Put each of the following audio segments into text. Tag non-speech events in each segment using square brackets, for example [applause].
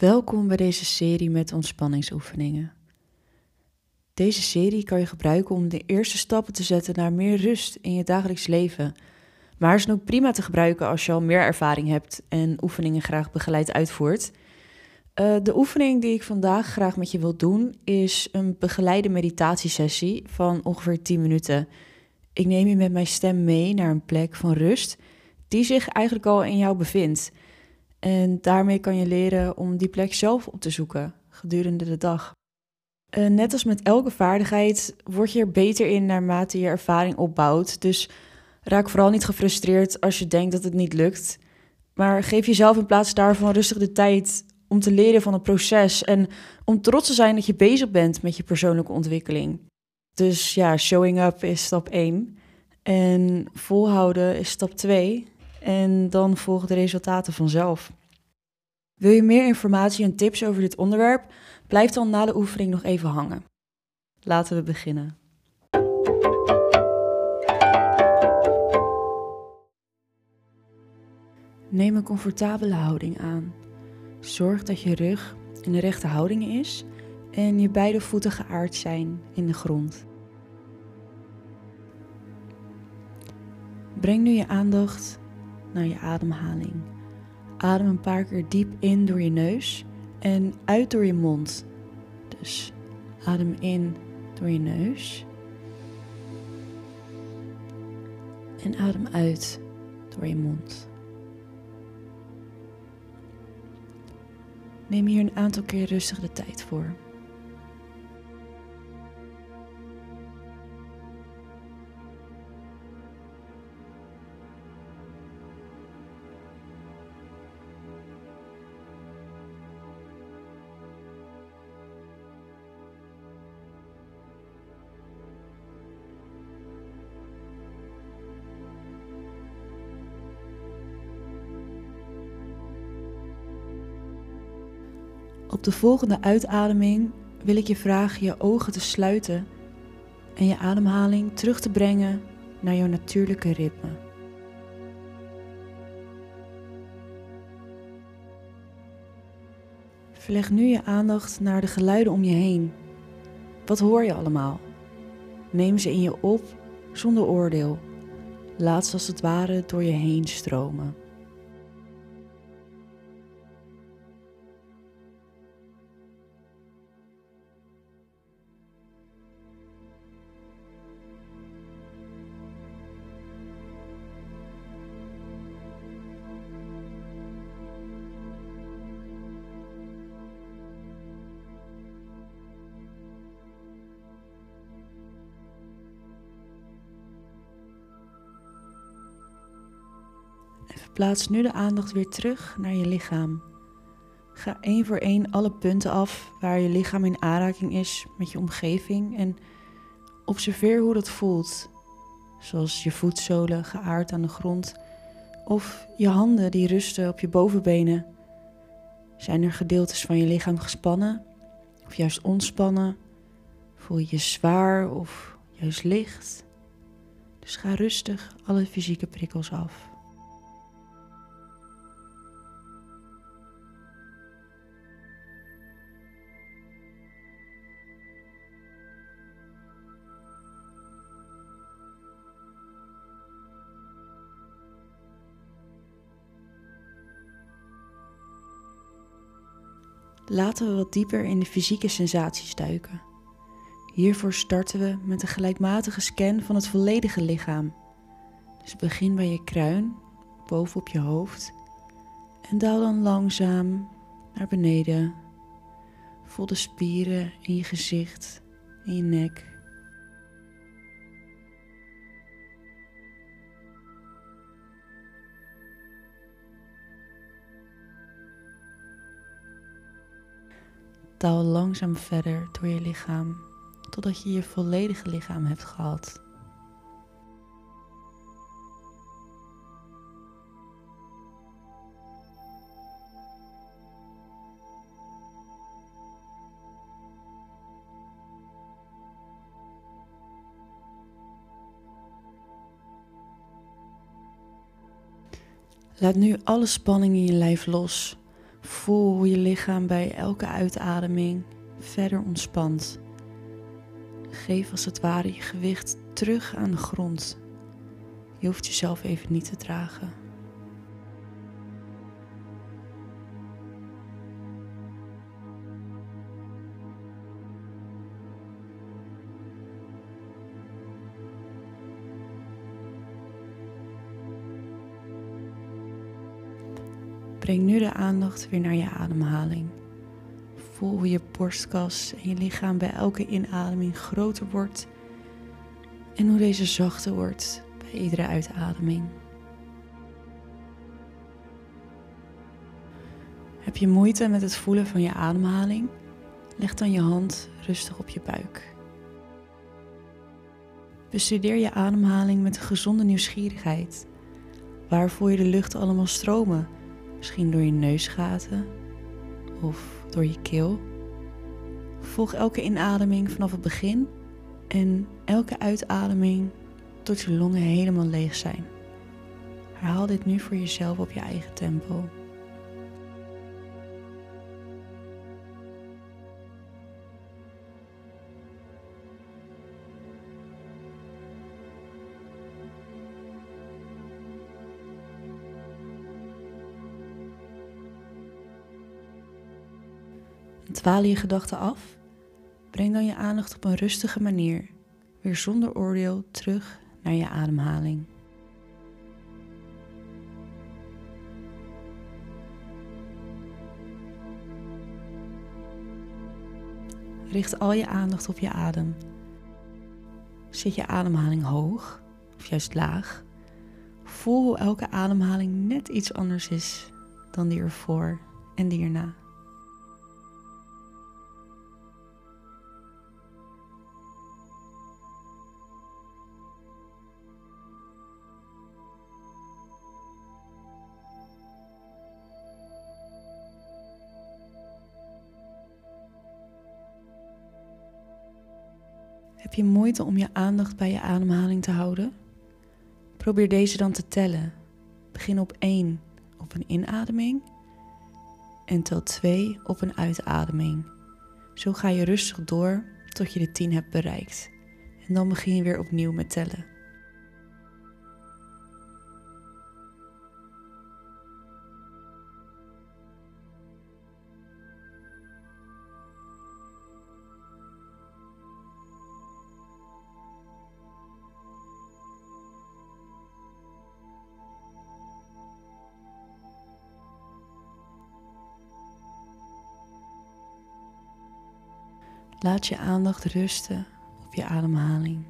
Welkom bij deze serie met ontspanningsoefeningen. Deze serie kan je gebruiken om de eerste stappen te zetten naar meer rust in je dagelijks leven. Maar is ook prima te gebruiken als je al meer ervaring hebt en oefeningen graag begeleid uitvoert. Uh, de oefening die ik vandaag graag met je wil doen is een begeleide meditatiesessie van ongeveer 10 minuten. Ik neem je met mijn stem mee naar een plek van rust die zich eigenlijk al in jou bevindt. En daarmee kan je leren om die plek zelf op te zoeken gedurende de dag. Uh, net als met elke vaardigheid word je er beter in naarmate je ervaring opbouwt. Dus raak vooral niet gefrustreerd als je denkt dat het niet lukt. Maar geef jezelf in plaats daarvan rustig de tijd om te leren van het proces en om trots te zijn dat je bezig bent met je persoonlijke ontwikkeling. Dus ja, showing up is stap 1 en volhouden is stap 2 en dan volgen de resultaten vanzelf. Wil je meer informatie en tips over dit onderwerp? Blijf dan na de oefening nog even hangen. Laten we beginnen. Neem een comfortabele houding aan. Zorg dat je rug in de rechte houding is en je beide voeten geaard zijn in de grond. Breng nu je aandacht naar je ademhaling. Adem een paar keer diep in door je neus en uit door je mond. Dus adem in door je neus. En adem uit door je mond. Neem hier een aantal keer rustig de tijd voor. Op de volgende uitademing wil ik je vragen je ogen te sluiten en je ademhaling terug te brengen naar jouw natuurlijke ritme. Verleg nu je aandacht naar de geluiden om je heen. Wat hoor je allemaal? Neem ze in je op zonder oordeel. Laat ze als het ware door je heen stromen. Plaats nu de aandacht weer terug naar je lichaam. Ga één voor één alle punten af waar je lichaam in aanraking is met je omgeving en observeer hoe dat voelt. Zoals je voetzolen geaard aan de grond of je handen die rusten op je bovenbenen. Zijn er gedeeltes van je lichaam gespannen of juist ontspannen? Voel je je zwaar of juist licht? Dus ga rustig alle fysieke prikkels af. Laten we wat dieper in de fysieke sensaties duiken. Hiervoor starten we met een gelijkmatige scan van het volledige lichaam. Dus begin bij je kruin, bovenop je hoofd, en daal dan langzaam naar beneden. Voel de spieren in je gezicht, in je nek Daal langzaam verder door je lichaam totdat je je volledige lichaam hebt gehad. Laat nu alle spanning in je lijf los Voel hoe je lichaam bij elke uitademing verder ontspant. Geef als het ware je gewicht terug aan de grond. Je hoeft jezelf even niet te dragen. Breng nu de aandacht weer naar je ademhaling. Voel hoe je borstkas en je lichaam bij elke inademing groter wordt en hoe deze zachter wordt bij iedere uitademing. Heb je moeite met het voelen van je ademhaling? Leg dan je hand rustig op je buik. Bestudeer je ademhaling met een gezonde nieuwsgierigheid. Waar voel je de lucht allemaal stromen? Misschien door je neusgaten of door je keel. Volg elke inademing vanaf het begin en elke uitademing tot je longen helemaal leeg zijn. Herhaal dit nu voor jezelf op je eigen tempo. Dwaal je gedachten af? Breng dan je aandacht op een rustige manier, weer zonder oordeel, terug naar je ademhaling. Richt al je aandacht op je adem. Zit je ademhaling hoog of juist laag? Voel hoe elke ademhaling net iets anders is dan die ervoor en die erna. Heb je moeite om je aandacht bij je ademhaling te houden? Probeer deze dan te tellen. Begin op 1 op een inademing en tel 2 op een uitademing. Zo ga je rustig door tot je de 10 hebt bereikt. En dan begin je weer opnieuw met tellen. Laat je aandacht rusten op je ademhaling.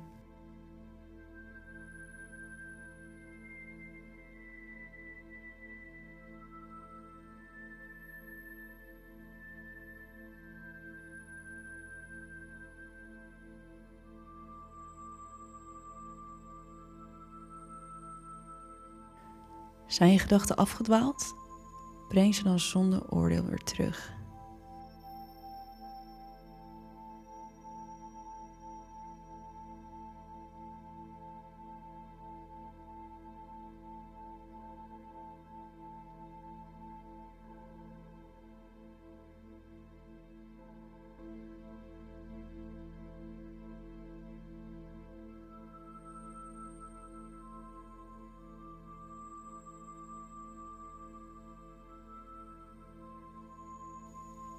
Zijn je gedachten afgedwaald? Breng ze dan zonder oordeel weer terug.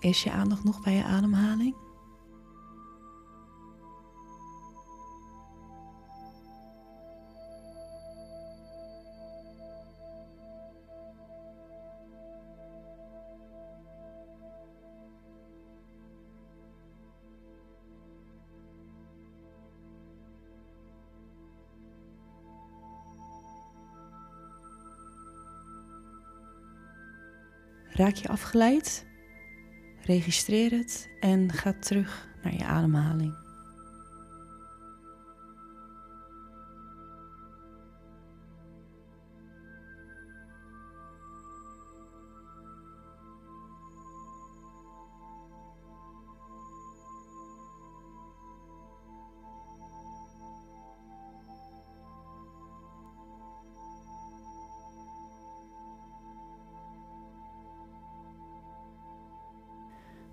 Is je aandacht nog bij je ademhaling? Raak je afgeleid? Registreer het en ga terug naar je ademhaling.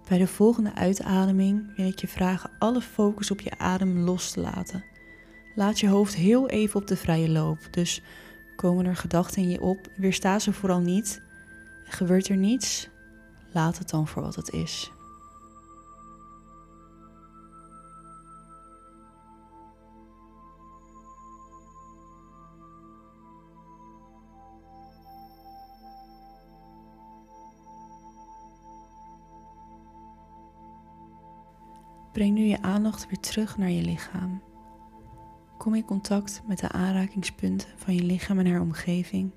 Bij de volgende uitademing wil ik je vragen alle focus op je adem los te laten. Laat je hoofd heel even op de vrije loop. Dus komen er gedachten in je op, weersta ze vooral niet. Gebeurt er niets? Laat het dan voor wat het is. Breng nu je aandacht weer terug naar je lichaam. Kom in contact met de aanrakingspunten van je lichaam en haar omgeving.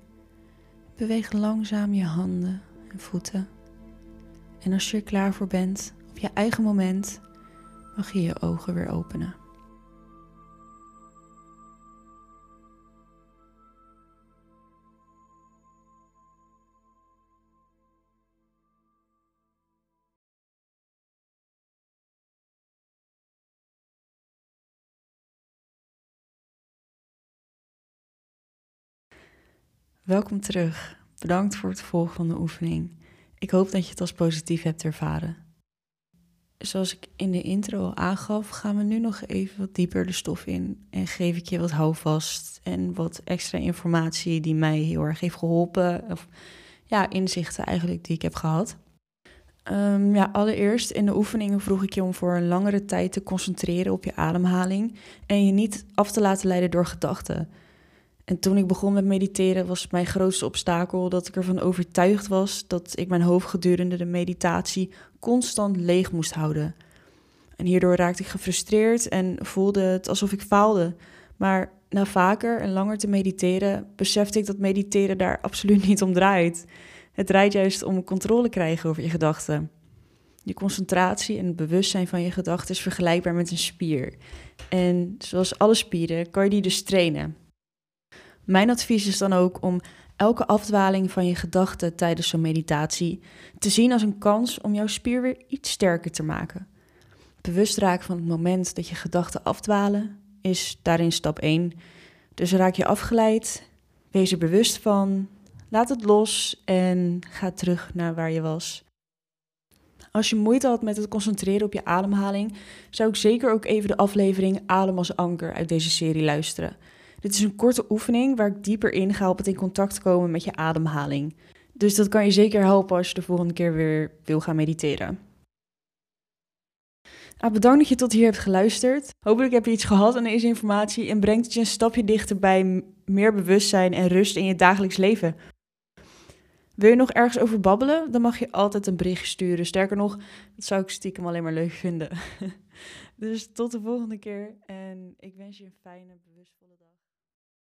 Beweeg langzaam je handen en voeten. En als je er klaar voor bent, op je eigen moment, mag je je ogen weer openen. Welkom terug. Bedankt voor het volgen van de oefening. Ik hoop dat je het als positief hebt ervaren. Zoals ik in de intro al aangaf, gaan we nu nog even wat dieper de stof in en geef ik je wat houvast en wat extra informatie die mij heel erg heeft geholpen. Of ja, inzichten eigenlijk die ik heb gehad. Um, ja, allereerst in de oefeningen vroeg ik je om voor een langere tijd te concentreren op je ademhaling en je niet af te laten leiden door gedachten. En toen ik begon met mediteren was mijn grootste obstakel dat ik ervan overtuigd was dat ik mijn hoofd gedurende de meditatie constant leeg moest houden. En hierdoor raakte ik gefrustreerd en voelde het alsof ik faalde. Maar na vaker en langer te mediteren besefte ik dat mediteren daar [laughs] absoluut niet om draait. Het draait juist om controle krijgen over je gedachten. Je concentratie en het bewustzijn van je gedachten is vergelijkbaar met een spier. En zoals alle spieren kan je die dus trainen. Mijn advies is dan ook om elke afdwaling van je gedachten tijdens zo'n meditatie te zien als een kans om jouw spier weer iets sterker te maken. Bewust raken van het moment dat je gedachten afdwalen is daarin stap 1. Dus raak je afgeleid, wees er bewust van, laat het los en ga terug naar waar je was. Als je moeite had met het concentreren op je ademhaling, zou ik zeker ook even de aflevering Adem als anker uit deze serie luisteren. Dit is een korte oefening waar ik dieper in ga op het in contact komen met je ademhaling. Dus dat kan je zeker helpen als je de volgende keer weer wil gaan mediteren. Nou, bedankt dat je tot hier hebt geluisterd. Hopelijk heb je iets gehad aan deze informatie en brengt het je een stapje dichter bij meer bewustzijn en rust in je dagelijks leven. Wil je nog ergens over babbelen? Dan mag je altijd een bericht sturen. Sterker nog, dat zou ik stiekem alleen maar leuk vinden. [laughs] dus tot de volgende keer en ik wens je een fijne, bewustvolle dag.